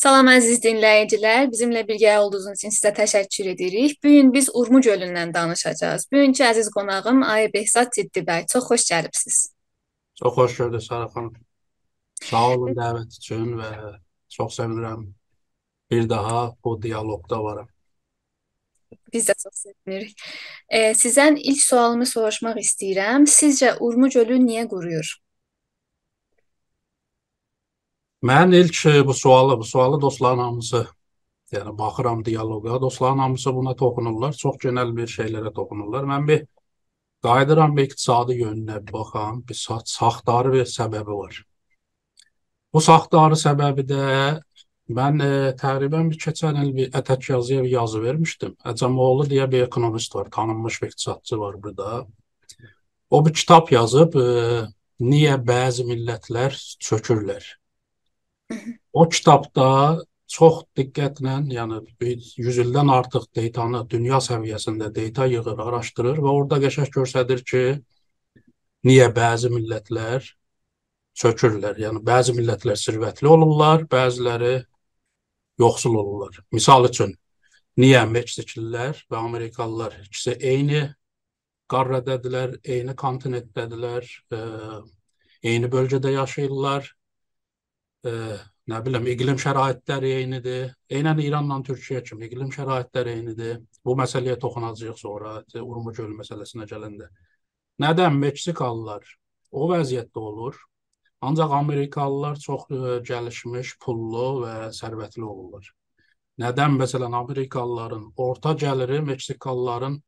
Salam əziz dinləyicilər, bizimlə birgə olduğunuz üçün sizə təşəkkür edirik. Bu gün biz Urmu gölündən danışacağız. Bugünkü əziz qonağım Ayı Behzad Ciddibəy. Çox xoş gəlibsiniz. Çox xoş gördük Sara xanım. Sağ olun dəvət üçün və çox sevinirəm bir daha bu dialoqda varam. Biz də çox sevinirik. E, sizdən ilk sualımı soruşmaq istəyirəm. Sizcə Urmu gölü niyə quruyur? Mən ilk e, bu sualı, bu sualı dostların hamısı, yəni baxıram dialoqa, dostların hamısı buna toxunurlar. Çox genel bir şeylərə toxunurlar. Mən bir qayıdıram bir iqtisadi yönünə bir baxam. Bir saxtarı bir səbəbi var. Bu saxtarı səbəbi də mən e, təqribən bir keçən il bir ətək yazıya bir yazı vermişdim. Əcəmoğlu deyə bir ekonomist var, tanınmış bir iqtisadçı var burada. O bir kitab yazıb, e, niyə bəzi millətlər çökürlər. O kitabda çox diqqətlə, yəni 100 ildən artıq deytanı dünya səviyyəsində deyta yığır, araşdırır və orada qəşəng göstərir ki, niyə bəzi millətlər çökürlər. Yəni bəzi millətlər sirvətli olurlar, bəziləri yoxsul olurlar. Misal üçün, niyə Meksikililər və Amerikalılar ikisi eyni qarradadırlar, eyni kontinentdədirlər, eyni bölgədə yaşayırlar e, nə bilim iqlim şəraitləri eynidir. Eynən İranla Türkiyə kimi iqlim şəraitləri eynidir. Bu məsələyə toxunacağıq sonra Urmu gölü məsələsinə gələndə. Nədən Meksikalılar o vəziyyətdə olur? Ancaq Amerikalılar çox ə, e, gəlişmiş, pullu və sərvətli olurlar. Nədən məsələn Amerikalıların orta gəliri Meksikalıların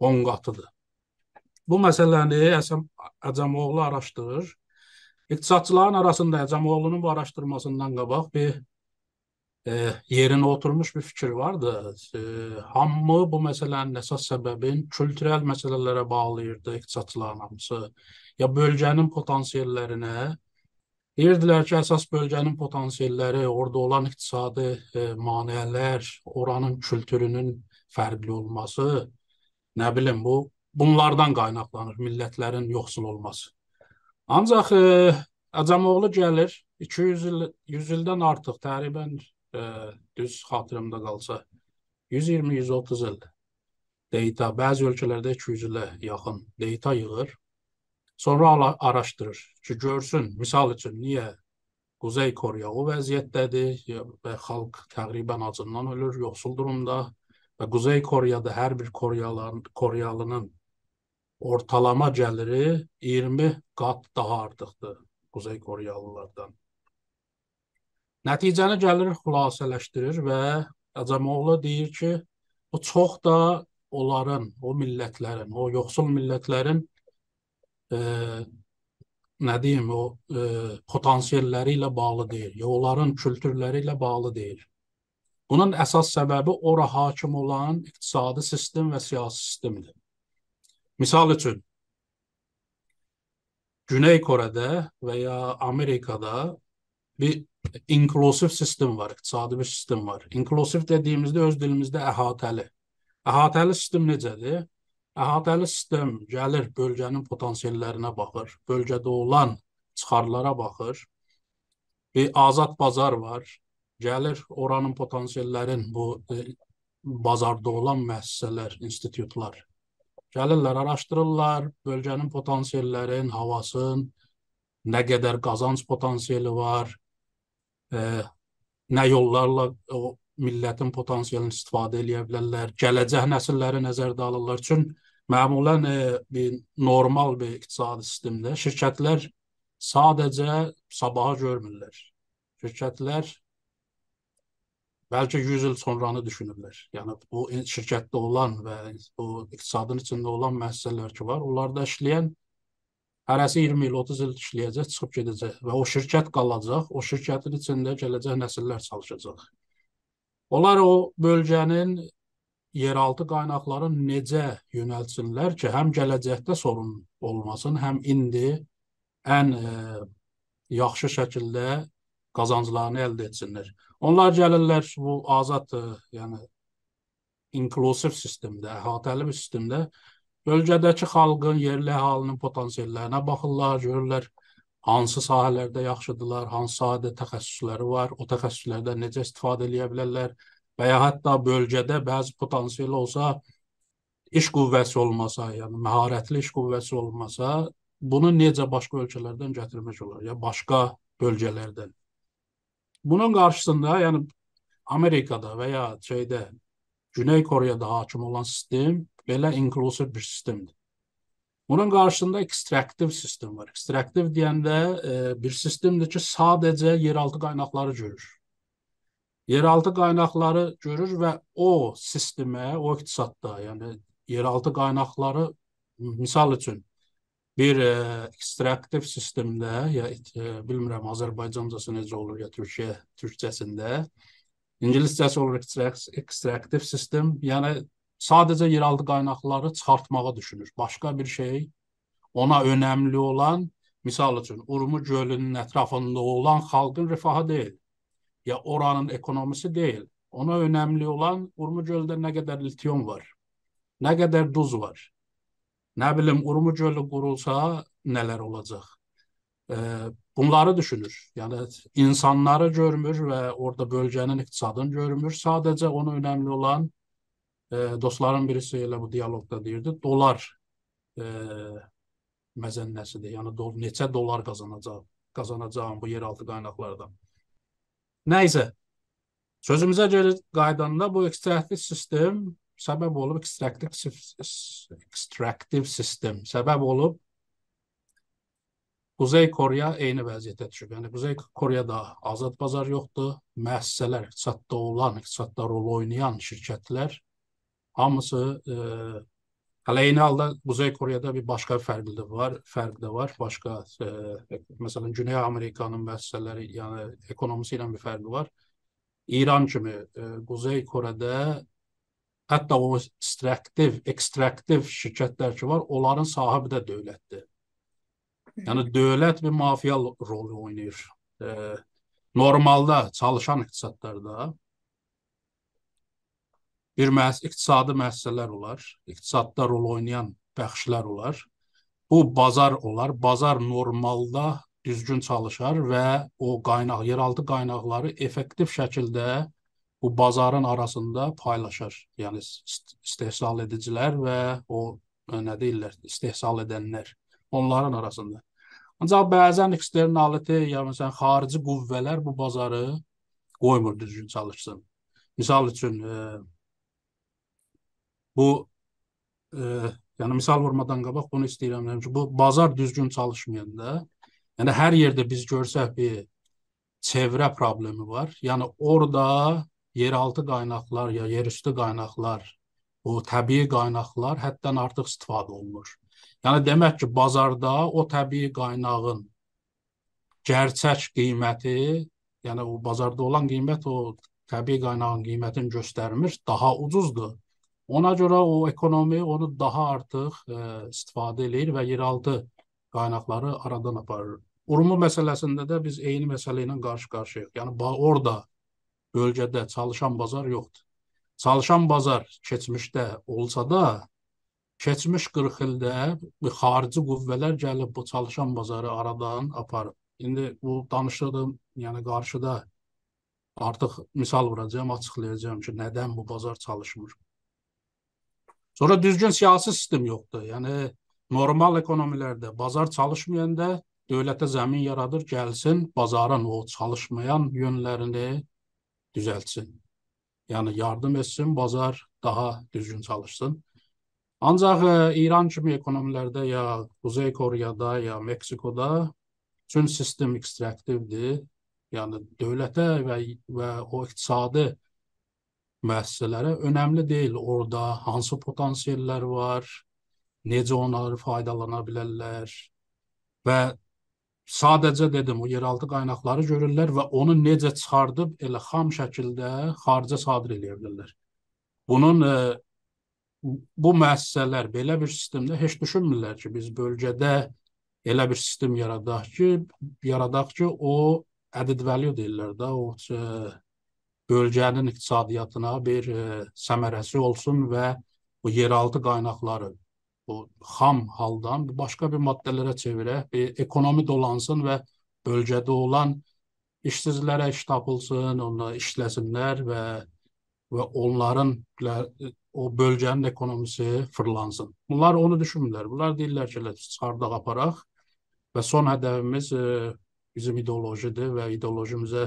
10 qatıdır. Bu məsələni Əsəm Əcəmoğlu araşdırır İqtisadçıların arasında Əcamoğlunun bu araşdırmasından qabaq bir e, yerinə oturmuş bir fikir vardı. E, hamı bu məsələnin əsas səbəbin kültürel məsələlərə bağlayırdı iqtisadçıların hamısı. Ya bölgənin potansiyellərinə deyirdilər ki, əsas bölgənin potansiyelləri, orada olan iqtisadi e, maneələr, oranın kültürünün fərqli olması, nə bilim bu bunlardan qaynaqlanır millətlərin yoxsul olması. Ancaq e, Əcamoğlu gəlir 200 il 100 ildən artıq təqribən e, düz xatırımda qalsa 120-130 il data bəzi ölkələrdə 200 ilə yaxın data yığır. Sonra araşdırır ki, görsün, misal üçün niyə Quzey Koreya o vəziyyətdədir və xalq təqribən acından ölür, yoxsul durumda və Quzey Koreyada hər bir Koreyalıların Koreyalının ortalama gəliri 20 qat daha artıqdır Quzey Koreyalılardan. Nəticəni gəlir xülasələşdirir və Əcamoğlu deyir ki, bu çox da onların, o millətlərin, o yoxsul millətlərin e, nə deyim, o e, potansiyelləri ilə bağlı deyil, onların kültürləri ilə bağlı deyil. Bunun əsas səbəbi ora hakim olan iqtisadi sistem və siyasi sistemdir. Misal üçün Güney Kore'də və ya Amerikada bir inklusiv sistem var, iqtisadi bir sistem var. İnklusiv dediyimizdə öz dilimizdə əhatəli. Əhatəli sistem necədir? Əhatəli sistem gəlir bölgənin potansiyellərinə baxır, bölgədə olan çıxarlara baxır. Bir azad bazar var. Gəlir oranın potansiyellərin bu e, bazarda olan müəssisələr, institutlar Gəlirlər, araşdırırlar bölgənin potansiyellərin, havasın, nə qədər qazanc potansiyeli var, e, nə yollarla o millətin potansiyelini istifadə edə bilərlər, gələcək nəsilləri nəzərdə alırlar. Çün məmulən e, bir normal bir iqtisadi sistemdə şirkətlər sadəcə sabahı görmürlər. Şirkətlər bəlkə 100 il sonranı düşünürlər. Yəni bu şirkətdə olan və bu iqtisadın içində olan müəssisələr ki var, onlarda işləyən hərəsi 20 il, 30 il işləyəcək, çıxıb gedəcək və o şirkət qalacaq, o şirkətin içində gələcək nəsillər çalışacaq. Onlar o bölgənin yeraltı qaynaqlarını necə yönəltsinlər ki, həm gələcəkdə sorun olmasın, həm indi ən ə, e, yaxşı şəkildə qazanclarını əldə etsinlər. Onlar gəlirlər bu azad, e, yəni inklusiv sistemdə, əhatəli bir sistemdə bölgədəki xalqın, yerli əhalinin potansiyellərinə baxırlar, görürlər hansı sahələrdə yaxşıdırlar, hansı sahədə təxəssüsləri var, o təxəssüslərdən necə istifadə edə bilərlər və ya hətta bölgədə bəzi potansiyel olsa iş qüvvəsi olmasa, yəni məharətli iş qüvvəsi olmasa, bunu necə başqa ölkələrdən gətirmək olar, ya başqa bölgələrdən. Bunun qarşısında, yəni Amerikada və ya şeydə Güney Koreyada hakim olan sistem belə inklusiv bir sistemdir. Bunun qarşısında ekstraktiv sistem var. Ekstraktiv deyəndə e, bir sistemdir ki, sadəcə yeraltı qaynaqları görür. Yeraltı qaynaqları görür və o sistemə, o iqtisadda, yəni yeraltı qaynaqları misal üçün bir e, ekstraktiv sistemdə ya e, bilmirəm Azərbaycancası necə olur ya Türkiyə türkcəsində ingiliscəsi olur ekstraktiv sistem, yəni sadəcə yeraltı qaynaqları çıxartmağa düşünür. Başqa bir şey ona önəmli olan, misal üçün Urmu gölünün ətrafında olan xalqın rifahı deyil. Ya oranın ekonomisi deyil. Ona önəmli olan Urmu gölündə nə qədər litium var, nə qədər duz var. Nə bilim Urmu gölü qurulsa nələr olacaq? E, bunları düşünür. Yəni insanları görmür və orada bölgənin iqtisadını görmür. Sadəcə ona önəmli olan e, dostların birisi elə bu dialoqda deyirdi, dolar e, məzənnəsidir. Yəni do, neçə dollar qazanacaq, qazanacağım bu yeraltı qaynaqlardan. Nəysə, sözümüzə geri qaydanda bu ekstraktiv sistem səbəb olub ekstraktiv ekstraktiv sistem səbəb olub Kuzey Koreya eyni vəziyyətə düşüb. Yəni Kuzey Koreyada azad bazar yoxdur. Müəssisələr, iqtisadda olan, iqtisadda rol oynayan şirkətlər hamısı e, hələ eyni halda Quzey Koreyada bir başqa fərqli də var, fərq də var. Başqa e, məsələn Güney Amerikanın müəssisələri, yəni ekonomisi ilə bir fərqi var. İran kimi e, Quzey Koredə hətta o ekstraktiv, ekstraktiv şirkətlər ki var, onların sahibi də dövlətdir. Yəni dövlət bir mafiya rolu oynayır. E, normalda çalışan iqtisadlarda bir müəss iqtisadi müəssisələr olar, iqtisadda rol oynayan bəxşlər olar. Bu bazar olar. Bazar normalda düzgün çalışar və o qaynaq, yeraltı qaynaqları effektiv şəkildə bu bazarın arasında paylaşır. Yəni istehsal edicilər və o nə deyirlər, istehsal edənlər onların arasında. Ancaq bəzən eksternalite, ya məsələn xarici qüvvələr bu bazarı qoymur düzgün çalışsın. Misal üçün, e, Bu e, yəni misal vurmadan qabaq bunu istəyirəm deyim ki, bu bazar düzgün çalışmayanda, yəni hər yerdə biz görsək bir çevrə problemi var. Yəni orada yeraltı qaynaqlar ya yerüstü qaynaqlar, o təbii qaynaqlar həddən artıq istifadə olunur. Yəni demək ki, bazarda o təbii qaynağın gerçək qiyməti, yəni o bazarda olan qiymət o təbii qaynağın qiymətini göstərmir, daha ucuzdur. Ona görə o ekonomi onu daha artıq ə, e, istifadə eləyir və yeraltı qaynaqları aradan aparır. Urmu məsələsində də biz eyni məsələ ilə qarşı-qarşıyıq. Yəni orada bölgədə çalışan bazar yoxdur. Çalışan bazar keçmişdə olsa da, keçmiş 40 ildə xarici qüvvələr gəlib bu çalışan bazarı aradan aparıb. İndi bu danışdığım, yəni qarşıda artıq misal vuracağam, açıqlayacağam ki, nədən bu bazar çalışmır. Sonra düzgün siyasi sistem yoxdur. Yəni normal ekonomilərdə bazar çalışmayanda dövlətə zəmin yaradır, gəlsin, bazarın o çalışmayan yönlərini düzəltsin. Yəni yardım etsin, bazar daha düzgün çalışsın. Ancaq e, İran kimi ekonomilərdə ya Kuzey Koreyada ya Meksikoda bütün sistem ekstraktivdir. Yəni dövlətə və və o iqtisadi müəssisələrə önəmli deyil orada hansı potansiyellər var, necə onları faydalana bilərlər və sadəcə dedim, o yeraltı qaynaqları görürlər və onu necə çıxardıb elə xam şəkildə xarica sadir edə bilərlər. Bunun e, bu müəssisələr belə bir sistemdə heç düşünmürlər ki, biz bölgədə elə bir sistem yaradaq ki, yaradaq ki, o added value deyirlər də, o e, bölgənin iqtisadiyyatına bir e, səmərəsi olsun və bu yeraltı qaynaqları bu xam haldan başqa bir maddələrə çevirək, bir ekonomi dolansın və bölgədə olan işsizlərə iş tapılsın, onlar işləsinlər və və onların o bölgənin ekonomisi fırlansın. Bunlar onu düşünmürlər. Bunlar deyirlər ki, çıxardaq aparaq və son hədəfimiz e, bizim ideolojidir və ideolojimizə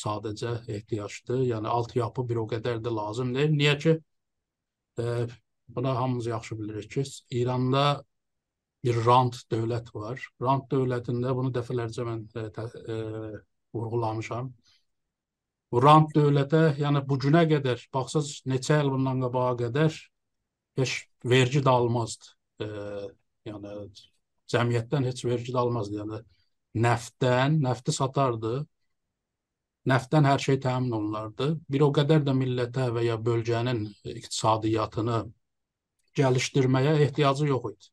sadəcə ehtiyacdır. Yəni altyapı bir o qədər də lazım deyil. Niyə ki, buna hamımız yaxşı bilirik ki, İranda bir rant dövlət var. Rant dövlətində bunu dəfələrcə mən e, e, vurğulamışam. Bu rant dövlətə, yəni bu günə qədər, baxsaz neçə il bundan qabağa qədər heç vergi də almazdı. E, yəni cəmiyyətdən heç vergi də almazdı. Yəni nəftdən, nəfti satardı. Nəftdən hər şey təmin olunardı. Bir o qədər də millətə və ya bölgənin iqtisadiyyatını gəlişdirməyə ehtiyacı yox idi.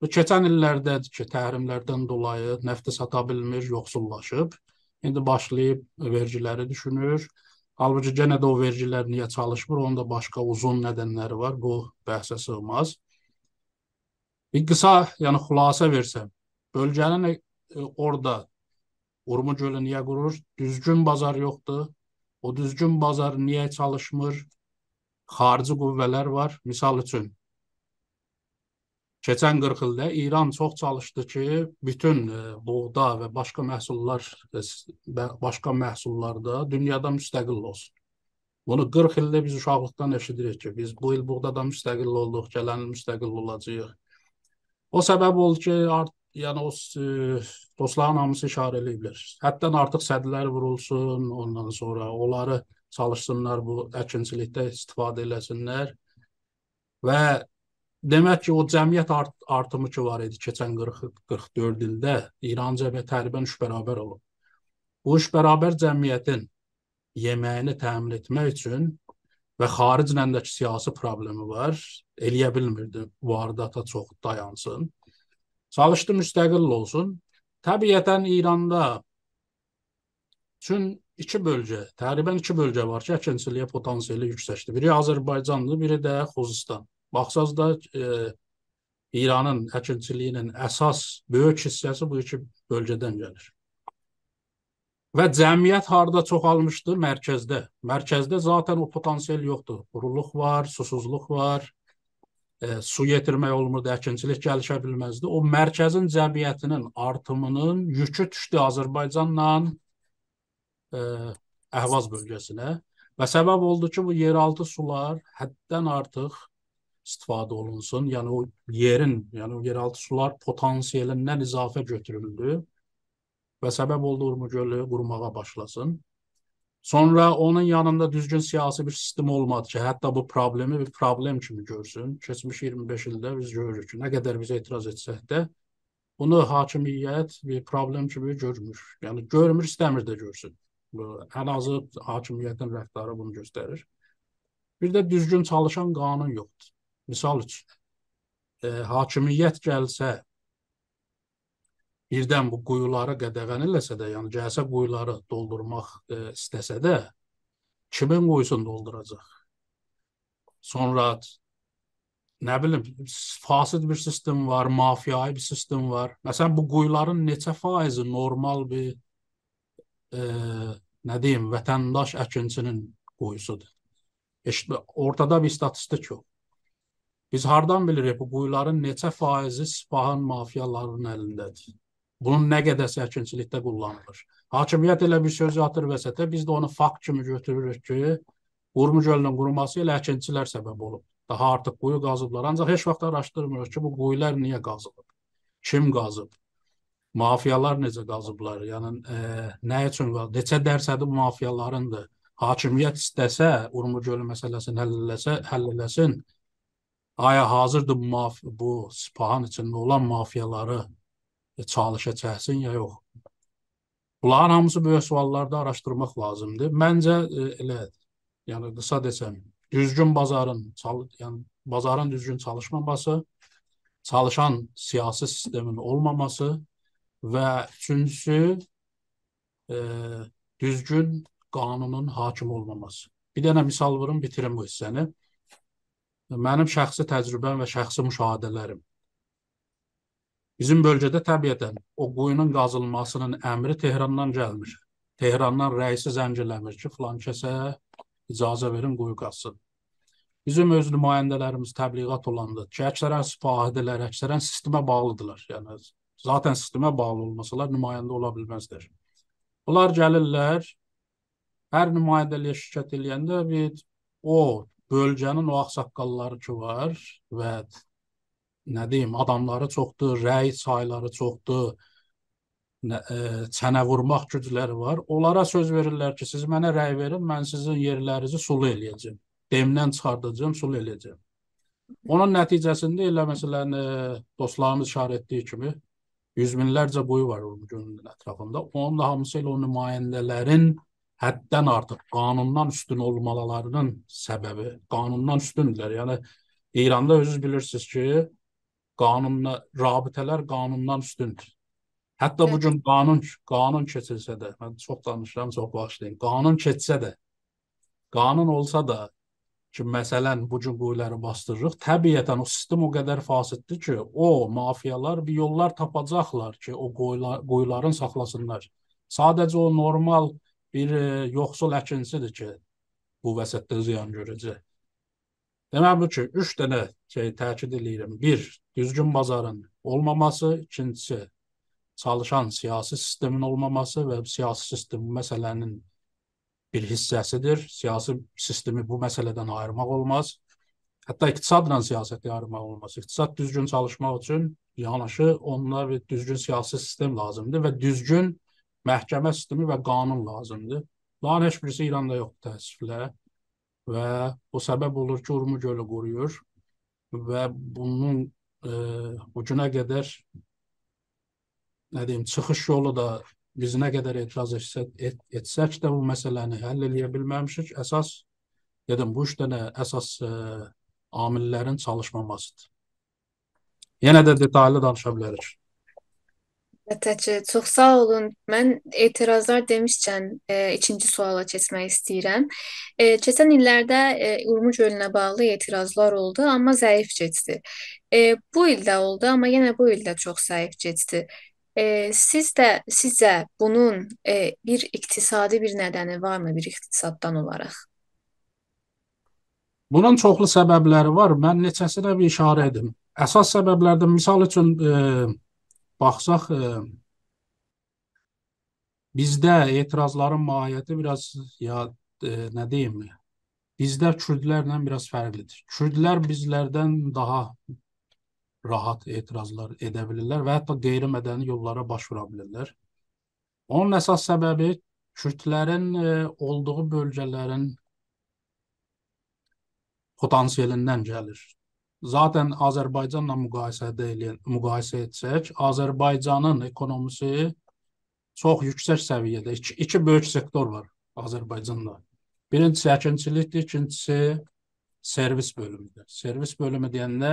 Bu keçən illərdədir ki, təhrimlərdən dolayı nəfti sata bilmir, yoxsullaşıb. İndi başlayıb vergiləri düşünür. Halbuki yenə də o vergilər niyə çalışmır? Onun da başqa uzun nədənləri var. Bu bəhsə sığmaz. Bir qısa, yəni xülasə versəm, bölgənin e, orada Urmu gölü niyə qurur? Düzgün bazar yoxdur. O düzgün bazar niyə çalışmır? Xarici qüvvələr var. Misal üçün Keçən 40 ildə İran çox çalışdı ki, bütün e, buğda və başqa məhsullar və e, başqa məhsullarda dünyada müstəqil olsun. Bunu 40 ildə biz uşaqlıqdan eşidirik ki, biz bu il buğdadan müstəqil olduq, gələn il müstəqil olacağıq. O səbəb oldu ki, art, yəni o e, dostların hamısı işarə eləyiblər. Həddən artıq sədlər vurulsun, ondan sonra onları çalışsınlar bu əkinçilikdə istifadə eləsinlər və Demək ki, o cəmiyyət art artımı ki var idi keçən 40 44 ildə İran cəmiyyəti təqribən 3 bərabər olub. Bu 3 bərabər cəmiyyətin yeməyini təmin etmək üçün və xariclə də siyasi problemi var, eləyə bilmirdi. Vardata çox dayansın. Çalışdı müstəqil olsun. Təbiətən İranda üçün iki bölgə, təqribən iki bölgə var ki, əkinçiliyə potansiyeli yüksəkdir. Biri Azərbaycandır, biri də Xuzistan. Baxsaz da e, İranın əkinçiliyinin əsas böyük hissəsi bu iki bölgədən gəlir. Və cəmiyyət harda çoxalmışdı? Mərkəzdə. Mərkəzdə zaten o potensial yoxdur. Quruluq var, susuzluq var, e, su yetirmək olmurdu, əkinçilik gəlişə bilməzdi. O mərkəzin cəmiyyətinin artımının yükü düşdü Azərbaycanla e, Əhvaz bölgəsinə və səbəb oldu ki, bu yeraltı sular həddən artıq istifadə olunsun. Yəni o yerin, yəni o yeraltı sular potansiyelindən izafə götürüldü və səbəb oldu Urmu gölü qurumağa başlasın. Sonra onun yanında düzgün siyasi bir sistem olmadı ki, hətta bu problemi bir problem kimi görsün. Keçmiş 25 ildə biz görürük ki, nə qədər biz etiraz etsək də bunu hakimiyyət bir problem kimi görmür. Yəni görmür, istəmir də görsün. Ən azı hakimiyyətin rəftarı bunu göstərir. Bir də düzgün çalışan qanun yoxdur. Misal üçün, e, hakimiyyət gəlsə, birdən bu quyuları qədəğən eləsə də, yəni gəlsə quyuları doldurmaq e, istəsə də, kimin quyusunu dolduracaq? Sonra nə bilim, fasid bir sistem var, mafiyai bir sistem var. Məsələn, bu quyuların neçə faizi normal bir e, nə deyim, vətəndaş əkinçinin quyusudur. Eşit, ortada bir statistik yox. Biz hardan bilirik bu quyuların neçə faizi Sipahın mafiyalarının əlindədir? Bunun nə qədəsi əkinçilikdə kullanılır? Hakimiyyət elə bir söz atır vəsətə, biz də onu fakt kimi götürürük ki, Urmu gölünün quruması ilə əkinçilər səbəb olub. Daha artıq quyu qazıblar. Ancaq heç vaxt araşdırmırıq ki, bu quyular niyə qazılıb? Kim qazıb? Mafiyalar necə qazıblar? Yəni e, nə üçün qazıb? Neçə dərsədi bu mafiyalarındır? Hakimiyyət istəsə, Urmu gölü məsələsini həll eləsə, həll eləsin, Aya hazırdır bu, bu Sipahan içində olan mafiyaları çalışa çəksin ya yox? Bunların hamısı böyük suallarda araşdırmaq lazımdır. Məncə e, elə yəni qısa desəm, düzgün bazarın, yəni bazarın düzgün çalışmaması, çalışan siyasi sistemin olmaması və üçüncüsü e, düzgün qanunun hakim olmaması. Bir dənə misal vurum, bitirim bu hissəni. Mənim şəxsi təcrübəm və şəxsi müşahidələrim. Bizim bölgədə təbiətən o quyunun qazılmasının əmri Tehrandan gəlmir. Tehrandan rəisi zəng eləmir ki, filan kəsə icazə verin quyu qazsın. Bizim öz nümayəndələrimiz təbliğat olanda ki, əksərən sifahidələr, əksərən sistemə bağlıdırlar. Yəni zaten sistemə bağlı olmasalar nümayəndə ola bilməzlər. Onlar gəlirlər, hər nümayəndəliyə şirkət eləyəndə bir o bölgənin o ağsaqqalları ki var və nə deyim, adamları çoxdur, rəy sayları çoxdur, nə, ə, e, çənə vurmaq gücləri var. Onlara söz verirlər ki, siz mənə rəy verin, mən sizin yerlərinizi sulu eləyəcəm demdən çıxardacağım, sul eləyəcəm. Onun nəticəsində elə məsələn e, dostlarımız işarə etdiyi kimi yüz minlərcə quyu var onun gölünün ətrafında. Onun da hamısı ilə o nümayəndələrin həddən artıq qanundan üstün olmalarının səbəbi, qanundan üstündürlər. Yəni İranda özünüz bilirsiniz ki, qanunla rabitələr qanundan üstündür. Hətta bu gün qanun qanun keçilsə də, mən çox danışıram, çox bağışlayın. Qanun keçsə də, qanun olsa da ki, məsələn, bu gün quyuları bastırırıq. Təbiətən o sistem o qədər fasiddir ki, o mafiyalar bir yollar tapacaqlar ki, o quyular, quyuların saxlasınlar. Sadəcə o normal bir e, yoxsul əkincisidir ki, bu vəsətdə ziyan görəcək. Deməli bu ki, üç dənə şey təkid edirəm. Bir, düzgün bazarın olmaması, ikincisi çalışan siyasi sistemin olmaması və siyasi sistem bu məsələnin bir hissəsidir. Siyasi sistemi bu məsələdən ayırmaq olmaz. Hətta iqtisadla siyasəti ayırmaq olmaz. İqtisad düzgün çalışmaq üçün yanaşı onunla bir düzgün siyasi sistem lazımdır və düzgün məhkəmə sistemi və qanun lazımdır. Bunların heç birisi İranda yoxdur təəssüflə və bu səbəb olur ki, Urmu gölü quruyur və bunun e, bu günə qədər nə deyim, çıxış yolu da biz nə qədər etiraz etsək, et, etsək də bu məsələni həll eləyə bilməmişik. Əsas dedim bu üç dənə əsas e, amillərin çalışmamasıdır. Yenə də detallı danışa bilərik. Əlbəttə, çox sağ olun. Mən etirazlar demişkən, e, ikinci suala keçmək istəyirəm. E, keçən illərdə e, Urmuc gölünə bağlı etirazlar oldu, amma zəif keçdi. E, bu ildə oldu, amma yenə bu ildə çox zəif keçdi. E, siz də sizcə bunun e, bir iqtisadi bir nədəni varmı bir iqtisaddan olaraq? Bunun çoxlu səbəbləri var. Mən neçəsinə bir işarə edim. Əsas səbəblərdən misal üçün e, baxsaq e, bizdə etirazların mahiyyəti biraz ya e, nə deyim, bizdə kürdlərlə biraz fərqlidir. Kürdlər bizlərdən daha rahat etirazlar edə bilirlər və hətta qeyri-mədəni yollara başvura bilirlər. Onun əsas səbəbi kürdlərin e, olduğu bölgələrin potansiyelindən gəlir. Zaten Azərbaycanla müqayisədə eləyən, müqayisə etsək, Azərbaycanın ekonomisi çox yüksək səviyyədə. İki, iki böyük sektor var Azərbaycanda. Birincisi əkinçilikdir, ikincisi servis bölümüdür. Servis bölümü deyəndə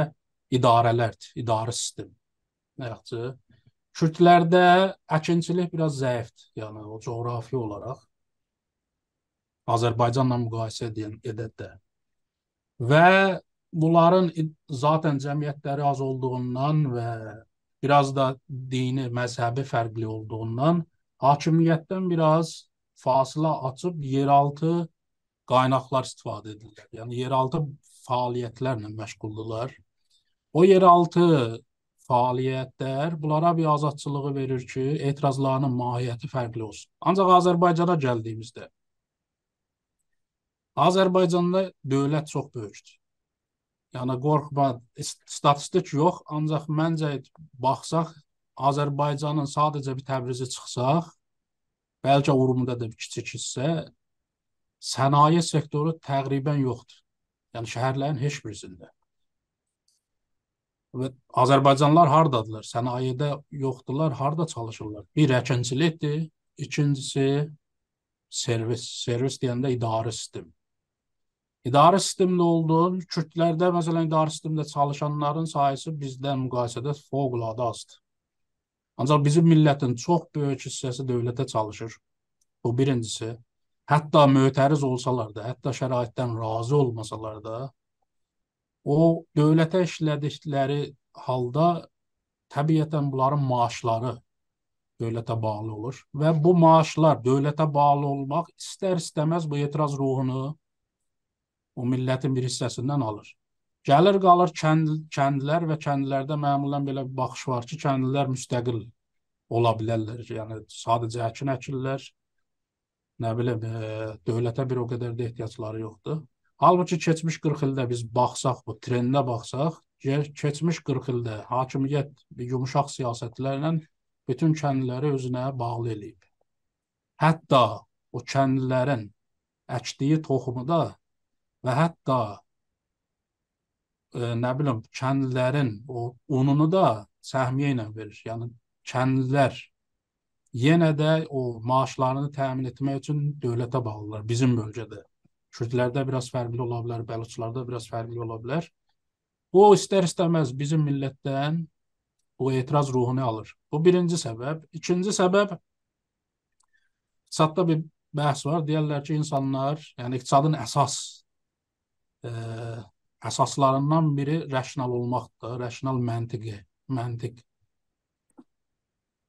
idarələrdir, idarə sistemi. Yaxşı. Kürdlərdə əkinçilik biraz zəifdir, yəni o coğrafi olaraq Azərbaycanla müqayisə edən edədə. Və bunların zaten cəmiyyətləri az olduğundan və biraz da dini, məzhəbi fərqli olduğundan hakimiyyətdən biraz fasilə açıb yeraltı qaynaqlar istifadə edirlər. Yəni yeraltı fəaliyyətlərlə məşğuldurlar. O yeraltı fəaliyyətlər bunlara bir azadçılığı verir ki, etirazlarının mahiyyəti fərqli olsun. Ancaq Azərbaycana gəldiyimizdə Azərbaycanda dövlət çox böyükdür. Yəni qorxma, statistik yox, ancaq məncə baxsaq Azərbaycanın sadəcə bir Təbrizi çıxsaq, bəlkə Urumda da bir kiçik hissə sənaye sektoru təqribən yoxdur. Yəni şəhərlərin heç birisində. Və Azərbaycanlılar hardadılar? Sənayedə yoxdular, harda çalışırlar? Bir əkinçilikdir, ikincisi servis. Servis deyəndə idarə sistemi. İdarə sistemində olduğun Kürdlərdə məsələn idarə sistemində çalışanların sayısı bizdən müqayisədə fövqəladə azdır. Ancaq bizim millətin çox böyük hissəsi dövlətə çalışır. Bu birincisi. Hətta mötəriz olsalar da, hətta şəraitdən razı olmasalar da, O dövlətə işlədikləri halda təbiətən bunların maaşları dövlətə bağlı olur və bu maaşlar dövlətə bağlı olmaq istər-istəməz bu etiraz ruhunu o millətin bir hissəsindən alır. Gəlir qalır kənd, kəndlər və kəndlərdə məmulən belə bir baxış var ki, kəndlilər müstəqil ola bilərlər. Yəni sadəcə əkin əkirlər. Nə bilim, e, dövlətə bir o qədər də ehtiyacları yoxdur. Halbuki keçmiş 40 ildə biz baxsaq, bu trendə baxsaq, keçmiş 40 ildə hakimiyyət yumuşaq siyasətlərlə bütün kəndləri özünə bağlı eləyib. Hətta o kəndlilərin əkdiyi toxumu da və hətta e, nə bilim kəndlilərin o ununu da səhmiyyə ilə verir. Yəni kəndlilər yenə də o maaşlarını təmin etmək üçün dövlətə bağlılar bizim bölgədə. Kürdlərdə biraz fərqli ola bilər, Bəluçlarda biraz fərqli ola bilər. Bu istər-istəməz bizim millətdən bu etiraz ruhunu alır. Bu birinci səbəb. İkinci səbəb iqtisadda bir bəhs var. Deyirlər ki, insanlar, yəni iqtisadın əsas ə, əsaslarından biri rasional olmaqdır, rasional məntiqi, məntiq.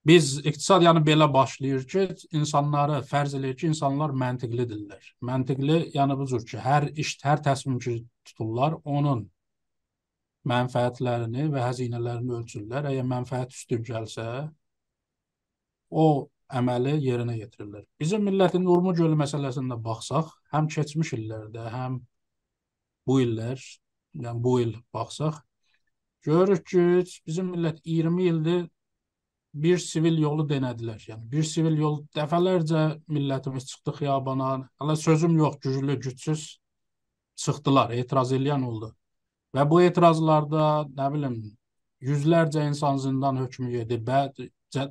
Biz iqtisad yəni belə başlayır ki, insanları fərz eləyir ki, insanlar məntiqlidirlər. Məntiqli yəni bu cür ki, hər iş, hər təsmin ki tuturlar, onun mənfəətlərini və həzinələrini ölçürlər. Əgər mənfəət üstün gəlsə, o əməli yerinə yetirirlər. Bizim millətin Urmu gölü məsələsində baxsaq, həm keçmiş illərdə, həm bu illər, yəni bu il baxsaq, görürük ki, bizim millət 20 ildir bir sivil yolu denədilər. Yəni bir sivil yol dəfələrcə millətimiz çıxdı xiyabana. Hələ sözüm yox, güclü, gücsüz çıxdılar, etiraz edən oldu. Və bu etirazlarda, nə bilim, yüzlərcə insan zindan hökmü yedi. Bə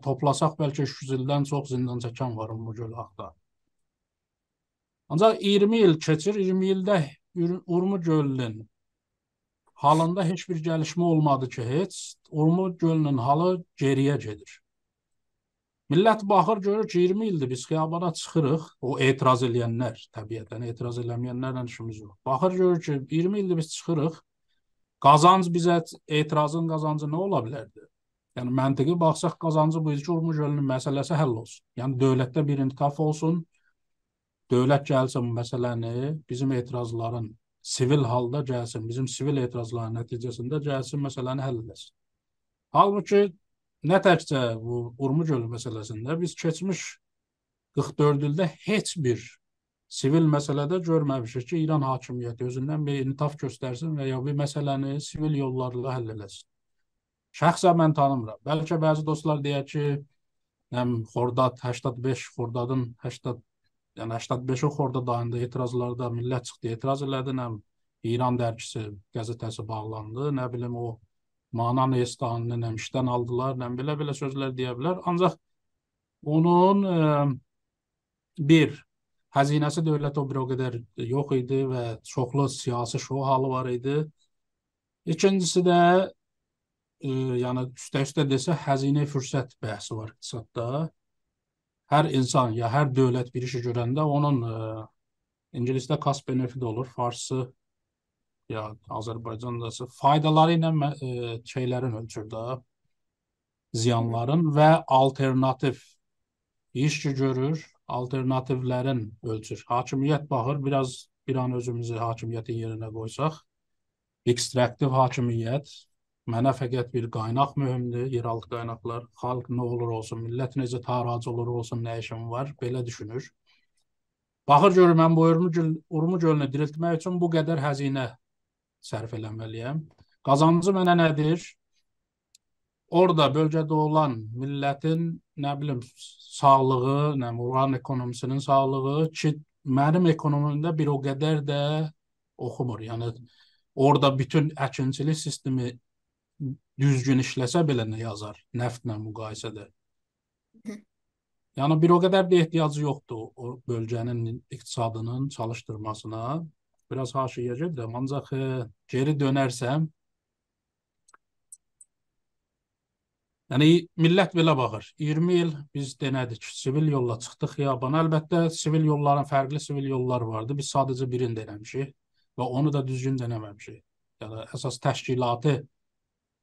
toplasaq bəlkə 300 ildən çox zindan çəkən var bu göl haqda. Ancaq 20 il keçir, 20 ildə Urmu gölünün halında heç bir gəlişmə olmadı ki, heç Urmu gölünün halı geriyə gedir. Millət baxır, görür ki, 20 ildir biz xiyabana çıxırıq, o etiraz edənlər, təbiətən etiraz eləməyənlərlə işimiz yox. Baxır, görür ki, 20 ildir biz çıxırıq, Qazanc bizə etirazın qazancı nə ola bilərdi? Yəni məntiqi baxsaq qazancı bu ilki Urmuc gölünün məsələsi həll olsun. Yəni dövlətdə bir intihaf olsun. Dövlət gəlsin məsələni bizim etirazların sivil halda gəlsin, bizim sivil etirazların nəticəsində gəlsin məsələni həll etsin. Halbuki nə təkcə bu Urmuc gölü məsələsində biz keçmiş 44 ildə heç bir sivil məsələdə görməmişik ki, İran hakimiyyəti özündən bir intaf göstərsin və ya bir məsələni sivil yollarla həll eləsin. Şəxsən mən tanımıram. Bəlkə bəzi dostlar deyər ki, həm Xordad 85 Xordadın 80 yəni 85-i Xordad ayında etirazlarda millət çıxdı, etiraz elədi, həm İran dərgisi qəzetəsi bağlandı, nə bilim o Manan Estanını nə işdən aldılar, nə belə-belə sözlər deyə bilər. Ancaq onun e, bir Xəzinəsi dövlət o bir o qədər yox idi və çoxlu siyasi şou halı var idi. İkincisi də e, yəni üstə-üstə desə xəzinə fürsət bəhsi var iqtisadda. Hər insan ya hər dövlət bir işi görəndə onun e, ingilisdə cost benefit olur, farsı ya Azərbaycandası faydaları ilə e, şeylərin ölçür də ziyanların və alternativ iş görür alternativlərin ölçür. Hakimiyyət baxır, biraz bir an özümüzü hakimiyyətin yerinə qoysaq, ekstraktiv hakimiyyət, mənə fəqət bir qaynaq mühümdür, yeraltı qaynaqlar, xalq nə olur olsun, millət necə taracı olur olsun, nə işim var, belə düşünür. Baxır görür, mən bu Urmu, göl, Urmu gölünü diriltmək üçün bu qədər həzinə sərf eləməliyəm. Qazancı mənə nədir? Orada bölgədə olan millətin nə bilim sağlığı, nə oranın ekonomisinin sağlığı ki, mənim ekonomimdə bir o qədər də oxumur. Yəni orada bütün əkinçilik sistemi düzgün işləsə belə nə yazar nəftlə müqayisədə. Yəni bir o qədər də ehtiyacı yoxdur o bölgənin iqtisadının çalışdırmasına. Biraz haşiyə gedirəm, ancaq e, geri dönərsəm Yəni millət belə baxır. 20 il biz denədik, sivil yolla çıxdıq xiyabana. Əlbəttə sivil yolların fərqli sivil yollar vardı. Biz sadəcə birini denəmişik və onu da düzgün denəməmişik. Yəni əsas təşkilatı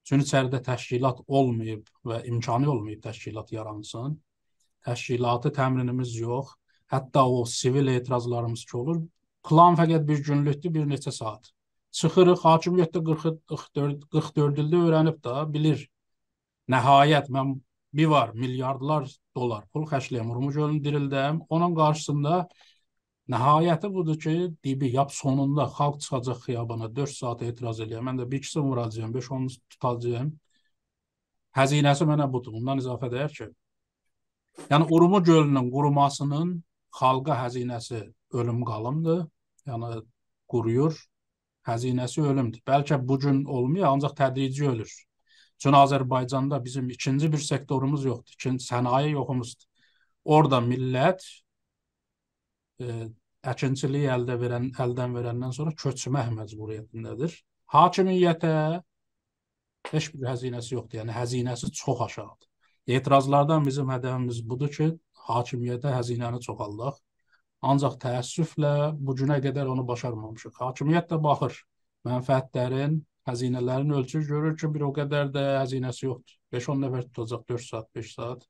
üçün içəridə təşkilat olmayıb və imkanı olmayıb təşkilat yaransın. Təşkilatı təminimiz yox. Hətta o sivil etirazlarımız ki olur, plan fəqət bir günlükdür, bir neçə saat. Çıxırıq, hakimiyyətdə 40 44 44 ildə öyrənib də bilir. Nəhayət mən bir var milyardlar dolar pul xərcləyəm, Urmuc gölünü dirildəm. Onun qarşısında nəhayəti budur ki, dibi yap sonunda xalq çıxacaq xiyabana 4 saat etiraz eləyəm. Mən də bir ikisini vuracağam, 5-10 tutacağam. Həzinəsi mənə budur. Bundan izafə deyər ki, yəni Urmuc gölünün qurumasının xalqa həzinəsi ölüm qalımdır. Yəni quruyur. Həzinəsi ölümdür. Bəlkə bu gün olmuyor, ancaq tədrici ölür. Çünki Azərbaycanda bizim ikinci bir sektorumuz yoxdur. İkinci sənaye yoxumuzdur. Orada millət e, əkinçiliyi əldə verən, əldən verəndən sonra köçmək məcburiyyətindədir. Hakimiyyətə heç bir həzinəsi yoxdur. Yəni həzinəsi çox aşağıdır. Etirazlardan bizim hədəfimiz budur ki, hakimiyyətə həzinəni çoxaldaq. Ancaq təəssüflə bu günə qədər onu başarmamışıq. Hakimiyyət də baxır mənfəətlərin, həzinələrin ölçür, görür ki, bir o qədər də həzinəsi yoxdur. 5-10 nəfər tutacaq 4 saat, 5 saat.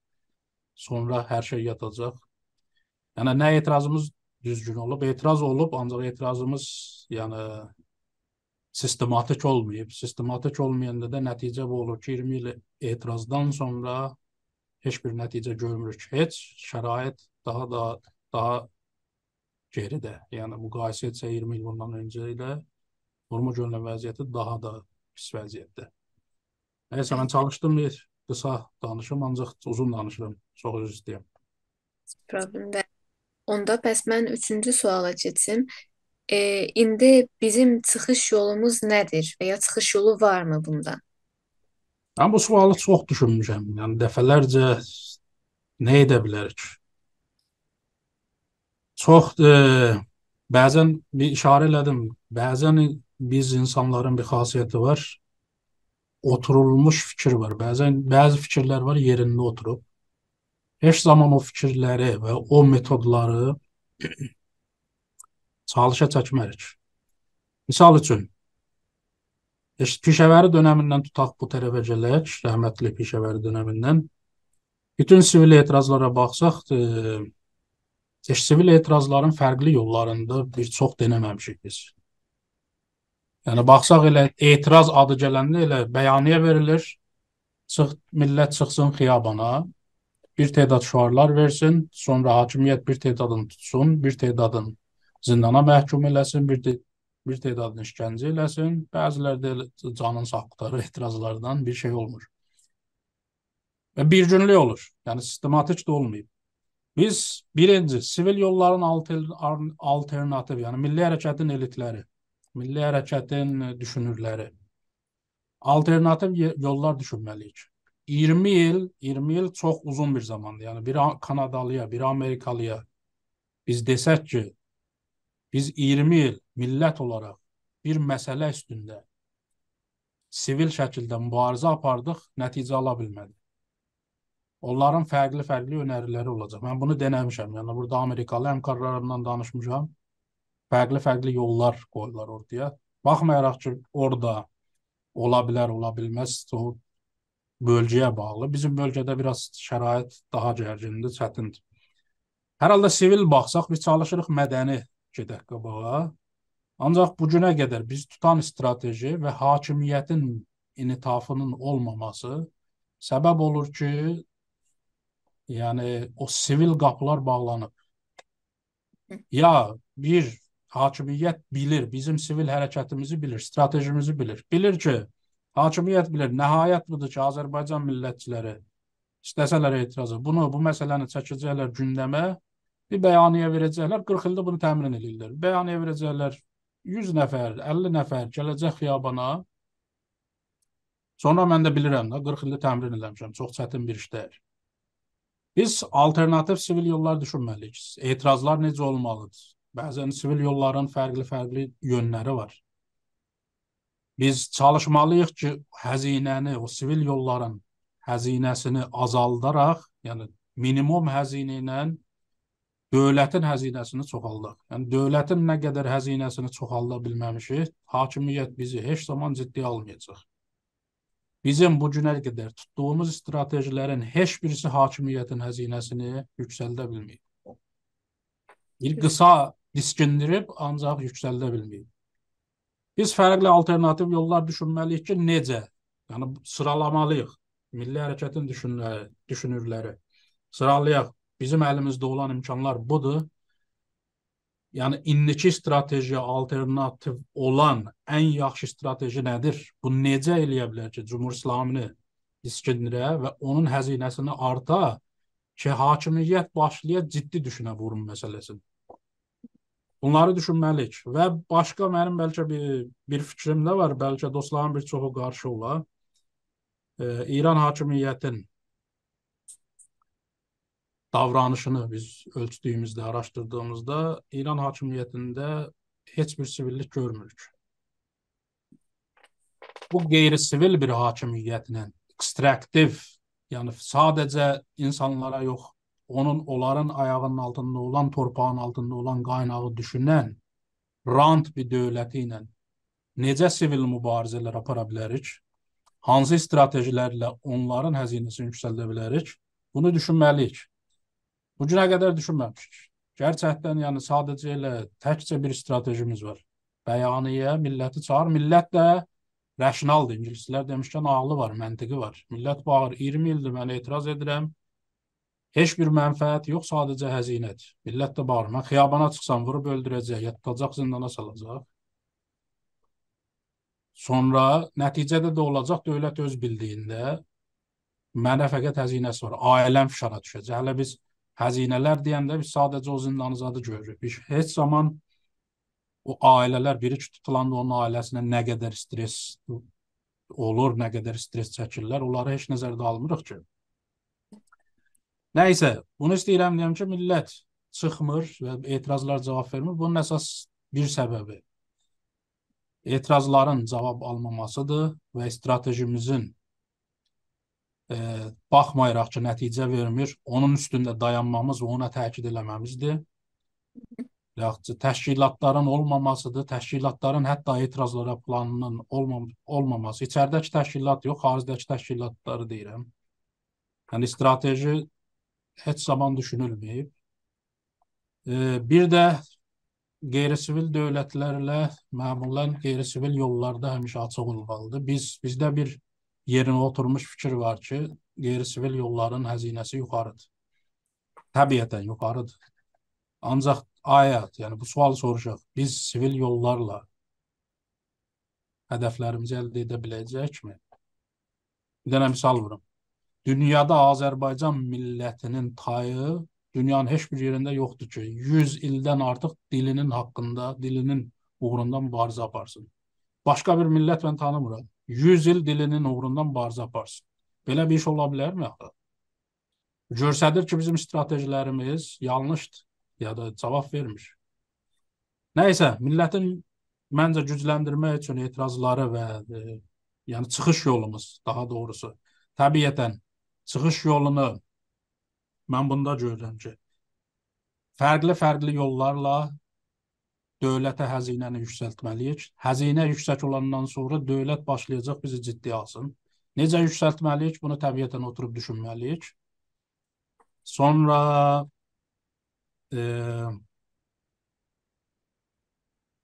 Sonra hər şey yatacaq. Yəni nə etirazımız düzgün olub, etiraz olub, ancaq etirazımız yəni sistematik olmayıb. Sistematik olmayanda da nəticə bu olur ki, 20 il etirazdan sonra heç bir nəticə görmürük. Heç şərait daha da daha geridə. Yəni müqayisə etsək 20 il bundan öncə ilə Urmuc gölünün vəziyyəti daha da pis vəziyyətdə. Nəysə mən çalışdım bir qısa danışım, ancaq uzun danışıram. Çox üzr istəyirəm. Problem deyil. Onda bəs mən üçüncü suala keçim. E, indi bizim çıxış yolumuz nədir və ya çıxış yolu varmı bundan? Mən bu sualı çox düşünmüşəm. Yəni dəfələrcə nə edə bilərik? Çox e, bəzən bir işarə elədim. Bəzən biz insanların bir xasiyyəti var. Oturulmuş fikir var. Bəzən bəzi fikirlər var yerində oturub. Heç zaman o fikirləri və o metodları çalışa çəkmərik. Misal üçün Pişəvəri dönəmindən tutaq bu tərəfə gələk, rəhmətli Pişəvəri dönəmindən. Bütün sivil etirazlara baxsaq, e, sivil etirazların fərqli yollarında bir çox denəməmişik biz. Yəni baxsaq elə etiraz adı gələndə elə bəyanıyə verilir. Çıx millət çıxsın xiyabana, bir tədad şüarlar versin, sonra hakimiyyət bir tədadını tutsun, bir tədadını zindana məhkum eləsin, bir bir tədadını işgəncə eləsin, bəziləri də canın saxları etirazlardan bir şey olmur. Və bir günlük olur. Yəni sistematik də olmayıb. Biz birinci sivil yolların alternativ, yəni milli hərəkətin elitləri, milli hərəkətin düşünürləri alternativ yollar düşünməliyik. 20 il, 20 il çox uzun bir zamandır. Yəni bir Kanadalıya, bir Amerikalıya biz desək ki, biz 20 il millət olaraq bir məsələ üstündə sivil şəkildə mübarizə apardıq, nəticə ala bilmədik. Onların fərqli-fərqli önəriləri olacaq. Mən bunu denəmişəm. Yəni burada Amerikalı həmkarlarımdan danışmışam. Fərqli-fərqli yollar qoyurlar ortaya. Baxmayaraq ki, orada ola bilər, ola bilməz, o bölgəyə bağlı. Bizim bölgədə biraz şərait daha gərgindir, çətindir. Hər halda sivil baxsaq, biz çalışırıq mədəni gedək qabağa. Ancaq bu günə qədər biz tutan strateji və hakimiyyətin initafının olmaması səbəb olur ki, yəni o sivil qapılar bağlanıb. Ya bir hakimiyyət bilir, bizim sivil hərəkətimizi bilir, stratejimizi bilir. Bilir ki, hakimiyyət bilir, nəhayət budur ki, Azərbaycan millətçiləri istəsələr etirazı, bunu, bu məsələni çəkəcəklər gündəmə bir bəyanıyə verəcəklər, 40 ildə bunu təmin edirlər. Bəyanıyə verəcəklər 100 nəfər, 50 nəfər gələcək xiyabana. Sonra mən də bilirəm də 40 ildə təmrin eləmişəm. Çox çətin bir işdir. Biz alternativ sivil yollar düşünməliyik. Etirazlar necə olmalıdır? Bəzən sivil yolların fərqli-fərqli yönləri var. Biz çalışmalıyıq ki, həzinəni, o sivil yolların həzinəsini azaldaraq, yəni minimum həzinə ilə dövlətin həzinəsini çoxaldaq. Yəni dövlətin nə qədər həzinəsini çoxalda bilməmişik, hakimiyyət bizi heç zaman ciddi almayacaq. Bizim bu günə qədər tutduğumuz stratejilərin heç birisi hakimiyyətin həzinəsini yüksəldə bilməyib. Bir qısa diskindirib ancaq yüksəldə bilməyib. Biz fərqli alternativ yollar düşünməliyik ki, necə? Yəni sıralamalıyıq. Milli hərəkətin düşünürləri, düşünürləri. Sıralayaq. Bizim əlimizdə olan imkanlar budur. Yəni indiki stratejiya alternativ olan ən yaxşı strateji nədir? Bu necə eləyə bilər ki, Cümhur İslamını diskindirə və onun həzinəsini arta ki, hakimiyyət başlaya ciddi düşünə vurun məsələsini. Bunları düşünməliyik və başqa mənim bəlkə bir, bir fikrim də var, bəlkə dostların bir çoxu qarşı ola. E, İran hakimiyyətin davranışını biz ölçdüyümüzdə, araşdırdığımızda İran hakimiyyətində heç bir sivillik görmürük. Bu qeyri-sivil bir hakimiyyətlə ekstraktiv, yəni sadəcə insanlara yox, onun onların ayağının altında olan, torpağın altında olan qaynağı düşünən rant bir dövləti ilə necə sivil mübarizələr apara bilərik? Hansı stratejilərlə onların həzinəsini yüksəldə bilərik? Bunu düşünməliyik. Bu günə qədər düşünməmişik. Gerçəkdən yəni sadəcə elə təkcə bir stratejimiz var. Bəyaniyyə milləti çağır. Millət də rasionaldır. İngilislər demişkən ağlı var, məntiqi var. Millət bağır 20 ildir mən etiraz edirəm. Heç bir mənfəət yox, sadəcə həzinədir. Millət də bağırır. Mən xiyabana çıxsam vurub öldürəcək, ya tutacaq zindana salacaq. Sonra nəticədə də olacaq dövlət öz bildiyində mənə fəqət həzinəsi var. Ailəm fişara düşəcək. Hələ biz həzinələr deyəndə biz sadəcə o zindanızadı görürük. Biz heç zaman o ailələr biri tutulanda onun ailəsinə nə qədər stres olur, nə qədər stres çəkirlər, onları heç nəzərdə almırıq ki. Nəysə, bunu istəyirəm deyəm ki, millət çıxmır və etirazlar cavab vermir. Bunun əsas bir səbəbi etirazların cavab almamasıdır və stratejimizin e, baxmayaraq ki, nəticə vermir, onun üstündə dayanmamız və ona təkid eləməmizdir. Yaxud təşkilatların olmamasıdır, təşkilatların hətta etirazlara planının olmam olmaması. İçəridəki təşkilat yox, xaricdəki təşkilatları deyirəm. Yəni strateji heç zaman düşünülməyib. Bir də qeyri-sivil dövlətlərlə məmulan qeyri-sivil yollarda həmişə açıq olmalıdır. Biz bizdə bir yerinə oturmuş fikir var ki, qeyri-sivil yolların həzinəsi yuxarıdır. Təbiətən yuxarıdır. Ancaq ayət, yəni bu sual soruşaq. Biz sivil yollarla hədəflərimizi əldə edə biləcəkmi? Bir dənə misal vurum. Dünyada Azərbaycan millətinin tayı dünyanın heç bir yerində yoxdur ki, 100 ildən artıq dilinin haqqında, dilinin uğrunda mübarizə aparsın. Başqa bir millət mən tanımıram. 100 il dilinin uğrunda mübarizə aparsın. Belə bir iş ola bilərmi axı? Görsədir ki, bizim stratejilərimiz yanlışdır ya da cavab vermir. Nəysə, millətin məncə gücləndirmək üçün etirazları və e, yəni çıxış yolumuz daha doğrusu təbiətən çıxış yolunu mən bunda görürəm ki, fərqli-fərqli yollarla dövlətə həzinəni yüksəltməliyik. Həzinə yüksək olandan sonra dövlət başlayacaq bizi ciddi alsın. Necə yüksəltməliyik? Bunu təbiətən oturub düşünməliyik. Sonra e,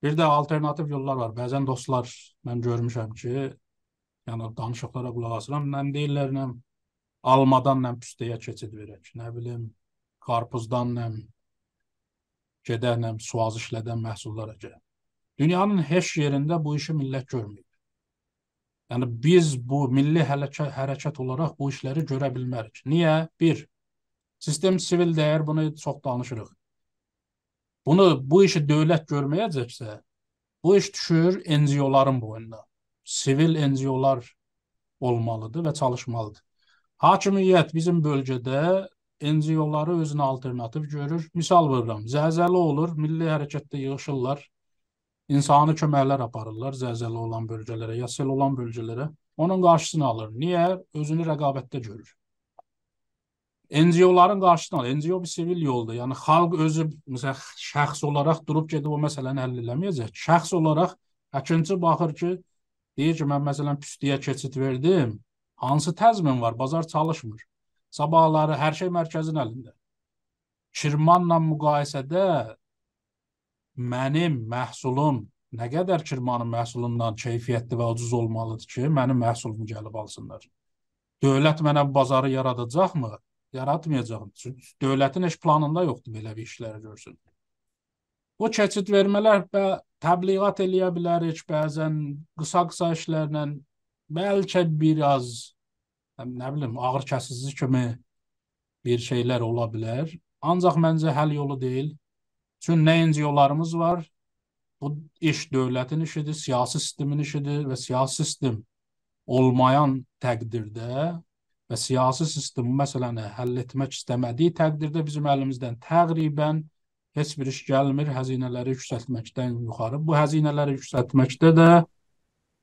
bir də alternativ yollar var. Bəzən dostlar mən görmüşəm ki, yəni danışıqlara qulaq asıram. Mən deyirlər, nə almadan nə püstəyə keçid verək, nə bilim, qarpızdan nə gedər nə suaz işlədən məhsullar əkək. Dünyanın heç yerində bu işi millət görməyib. Yəni biz bu milli hərəkət, hərəkət olaraq bu işləri görə bilmərik. Niyə? Bir, sistem sivil dəyər bunu çox danışırıq. Bunu bu işi dövlət görməyəcəksə, bu iş düşür NGO-ların boynuna. Sivil NGO-lar olmalıdır və çalışmalıdır. Hakimiyyət bizim bölgədə NGO-ları özünə alternativ görür. Misal verirəm, zəlzələ olur, milli hərəkətdə yığışırlar, insani köməklər aparırlar zəlzələ olan bölgələrə, ya sel olan bölgələrə. Onun qarşısını alır. Niyə? Özünü rəqabətdə görür. NGO-ların qarşısına al. NGO bir sivil yoldur. Yəni xalq özü məsələn şəxs olaraq durub gedib o məsələni həll eləməyəcək. Şəxs olaraq əkinçi baxır ki, deyir ki, mən məsələn püstüyə keçid verdim. Hansı təzmin var? Bazar çalışmır. Sabahları hər şey mərkəzin əlində. Kirmanla müqayisədə mənim məhsulum nə qədər Kirmanın məhsulundan keyfiyyətli və ucuz olmalıdır ki, mənim məhsulumu gəlib alsınlar. Dövlət mənə bazarı yaradacaqmı? yaratmayacağım. Çünki dövlətin heç planında yoxdur belə bir işləri görsün. Bu keçid vermələr və təbliğat eləyə bilərik bəzən qısa-qısa işlərlə bəlkə biraz nə bilim ağır kəsici kimi bir şeylər ola bilər. Ancaq məncə həll yolu deyil. Çünki nə NGO-larımız var. Bu iş dövlətin işidir, siyasi sistemin işidir və siyasi sistem olmayan təqdirdə və siyasi sistem məsələni həll etmək istəmədiyi təqdirdə bizim əlimizdən təqribən heç bir iş gəlmir həzinələri yüksəltməkdən yuxarı. Bu həzinələri yüksəltməkdə də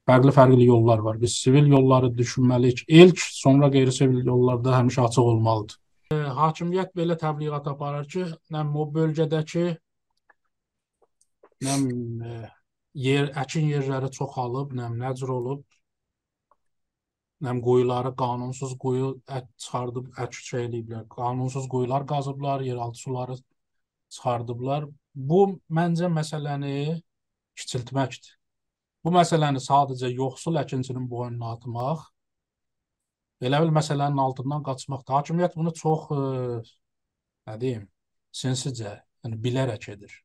fərqli-fərqli yollar var. Biz sivil yolları düşünməliyik. İlk, sonra qeyri-sivil yollarda həmişə açıq olmalıdır. E, hakimiyyət belə təbliğat aparır ki, nəm o bölgədəki nəm e, yer, əkin yerləri çoxalıb, nəm nəcür olub, nəm quyuları qanunsuz quyu ət çıxardıb ət şey eləyiblər. Qanunsuz quyular qazıblar, yeraltı suları çıxardıblar. Bu məncə məsələni kiçiltməkdir. Bu məsələni sadəcə yoxsul əkinçinin boynuna atmaq, elə bil məsələnin altından qaçmaqdır. Hakimiyyət bunu çox ə, e, nə deyim, sinsicə, yəni bilərək edir.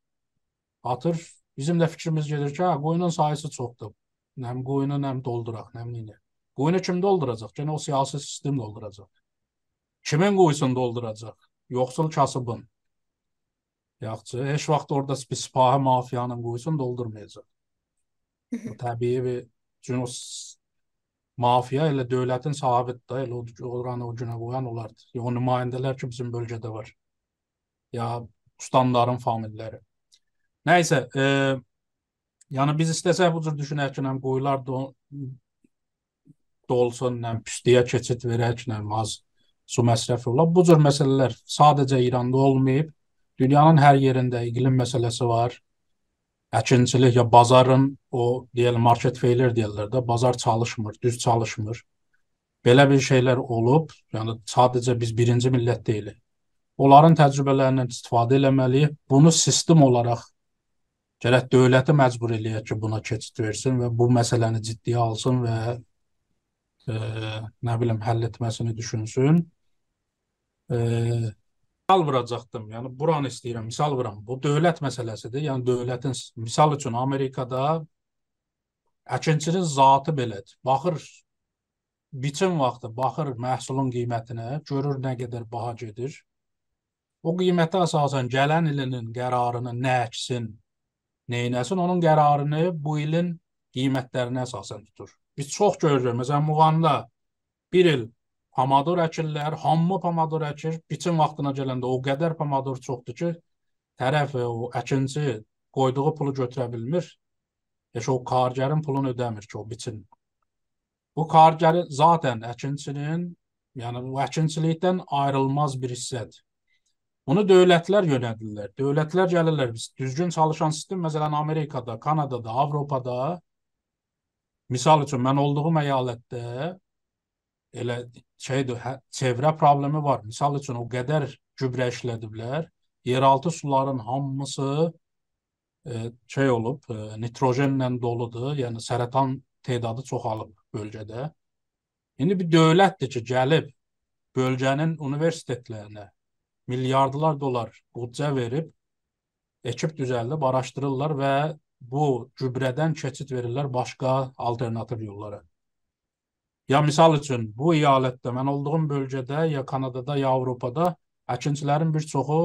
Atır. Bizim də fikrimiz gedir ki, hə, qoyunun sayısı çoxdur. Nəm qoyunu nəm dolduraq, nəm neyini. Quyunu kim dolduracaq? Gene o siyasi sistem dolduracaq. Kimin quyusunu dolduracaq? Yoxsul kasıbın. Yaxşı, heç vaxt orada bir sipahi mafiyanın quyusunu doldurmayacaq. Təbii bir çünki o mafiya elə dövlətin sahibidir da, elə oranı o günə qoyan onlardır. Ya, o nümayəndələr ki, bizim bölgədə var. Ya ustanların familləri. Nəysə, e, yəni biz istəsək bu cür düşünək ki, quyular dolsun, nə püstüyə keçid verək, nə az su məsrəfi ola. Bu cür məsələlər sadəcə İranda olmayıb, dünyanın hər yerində iqlim məsələsi var. Əkinçilik ya bazarın o deyəlim market failure deyirlər də, bazar çalışmır, düz çalışmır. Belə bir şeylər olub, yəni sadəcə biz birinci millət deyilik. Onların təcrübələrindən istifadə etməliyik. Bunu sistem olaraq gərək dövləti məcbur eləyək ki, buna keçid versin və bu məsələni ciddiyə alsın və e, nə bilim həll etməsini düşünsün. E, misal vuracaqdım. Yəni buranı istəyirəm, misal vuram. Bu dövlət məsələsidir. Yəni dövlətin misal üçün Amerikada əkinçinin zatı belədir. Baxır biçim vaxtı baxır məhsulun qiymətinə, görür nə qədər baha gedir. O qiymətə əsasən gələn ilinin qərarını nə əksin, nə etsin, onun qərarını bu ilin qiymətlərinə əsasən tutur. Biz çox görürük. Məsələn, Muğanda bir il pomidor əkirlər, hamı pomidor əkir. Biçin vaxtına gələndə o qədər pomidor çoxdur ki, tərəf o əkinçi qoyduğu pulu götürə bilmir. Heç o kargərin pulunu ödəmir ki, o biçin. Bu kargəri zaten əkinçinin, yəni bu əkinçilikdən ayrılmaz bir hissədir. Bunu dövlətlər yönədirlər. Dövlətlər gəlirlər. Biz düzgün çalışan sistem məsələn Amerikada, Kanadada, Avropada Misal üçün mən olduğum əyalətdə elə şeydir, hə, çevrə problemi var. Misal üçün o qədər gübrə işlədiblər. Yeraltı suların hamısı e, şey olub, e, nitrojenlə doludur. Yəni sərətan tedadı çoxalıb bölgədə. İndi bir dövlətdir ki, gəlib bölgənin universitetlərinə milyardlar dollar büdcə verib ekip düzəldib, araşdırırlar və bu gübrədən keçid verirlər başqa alternativ yollara. Ya misal üçün bu əyalətdə mən olduğum bölgədə ya Kanadada ya Avropada əkinçilərin bir çoxu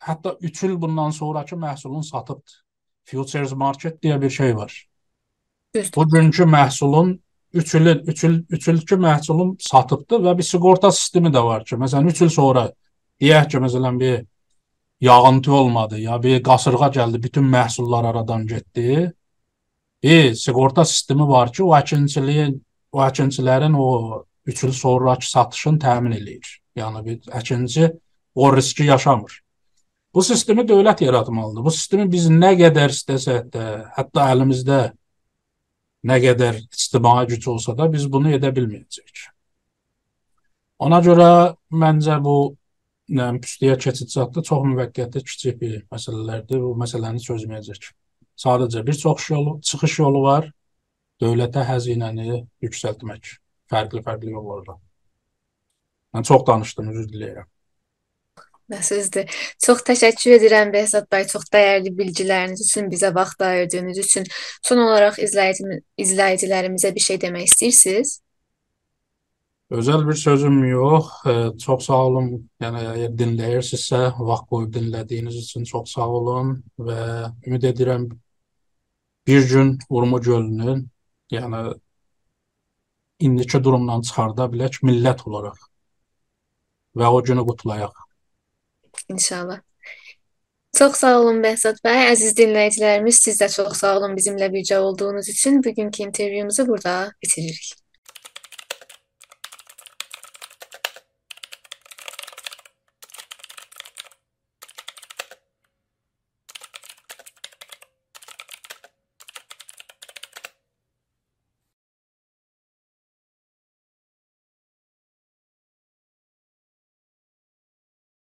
hətta 3 il bundan sonrakı məhsulun satıbdır. Futures market deyə bir şey var. Düzdür. Bugünkü məhsulun 3 ilin 3 il 3 ilki məhsulun satıbdır və bir sığorta sistemi də var ki, məsələn 3 il sonra deyək ki, məsələn bir yağıntı olmadı ya bir qasırğa gəldi, bütün məhsullar aradan getdi. Bir sığorta sistemi var ki, o əkinçiliyin, o əkinçilərin o 3 il sonrakı satışını təmin eləyir. Yəni bir əkinçi o riski yaşamır. Bu sistemi dövlət yaratmalıdır. Bu sistemi biz nə qədər istəsək də, hətta əlimizdə nə qədər ictimai güc olsa da biz bunu edə bilməyəcəyik. Ona görə məncə bu nə püstəyə keçid çatdı çox müvəqqəti kiçik bir məsələlərdir. Bu məsələni çözməyəcək. Sadəcə bir çox yolu, çıxış yolu var. Dövlətə xəzinəni yüksəltmək fərqli-fərqli yollarla. Mən çox danışdım, üzr diləyirəm. Sözdə. Çox təşəkkür edirəm Behzad bəy, çox dəyərli bilgiləriniz üçün, bizə vaxt ayırdığınız üçün. Son olaraq izləyici izləyicilərimizə bir şey demək istəyirsiniz? Özəl bir sözüm yox. Çox sağ olun. Yəni əgər dinləyirsinizsə, vaxt qoyub dinlədiyiniz üçün çox sağ olun və ümid edirəm bir gün Urmu gölünün, yəni indiki durumdan çıxarda bilək millət olaraq və o günü qutlayaq. İnşallah. Çox sağ olun Behzad bəy. Əziz dinləyicilərimiz, siz də çox sağ olun bizimlə birgə olduğunuz üçün. Bugünkü intervyumuzu burada bitiririk.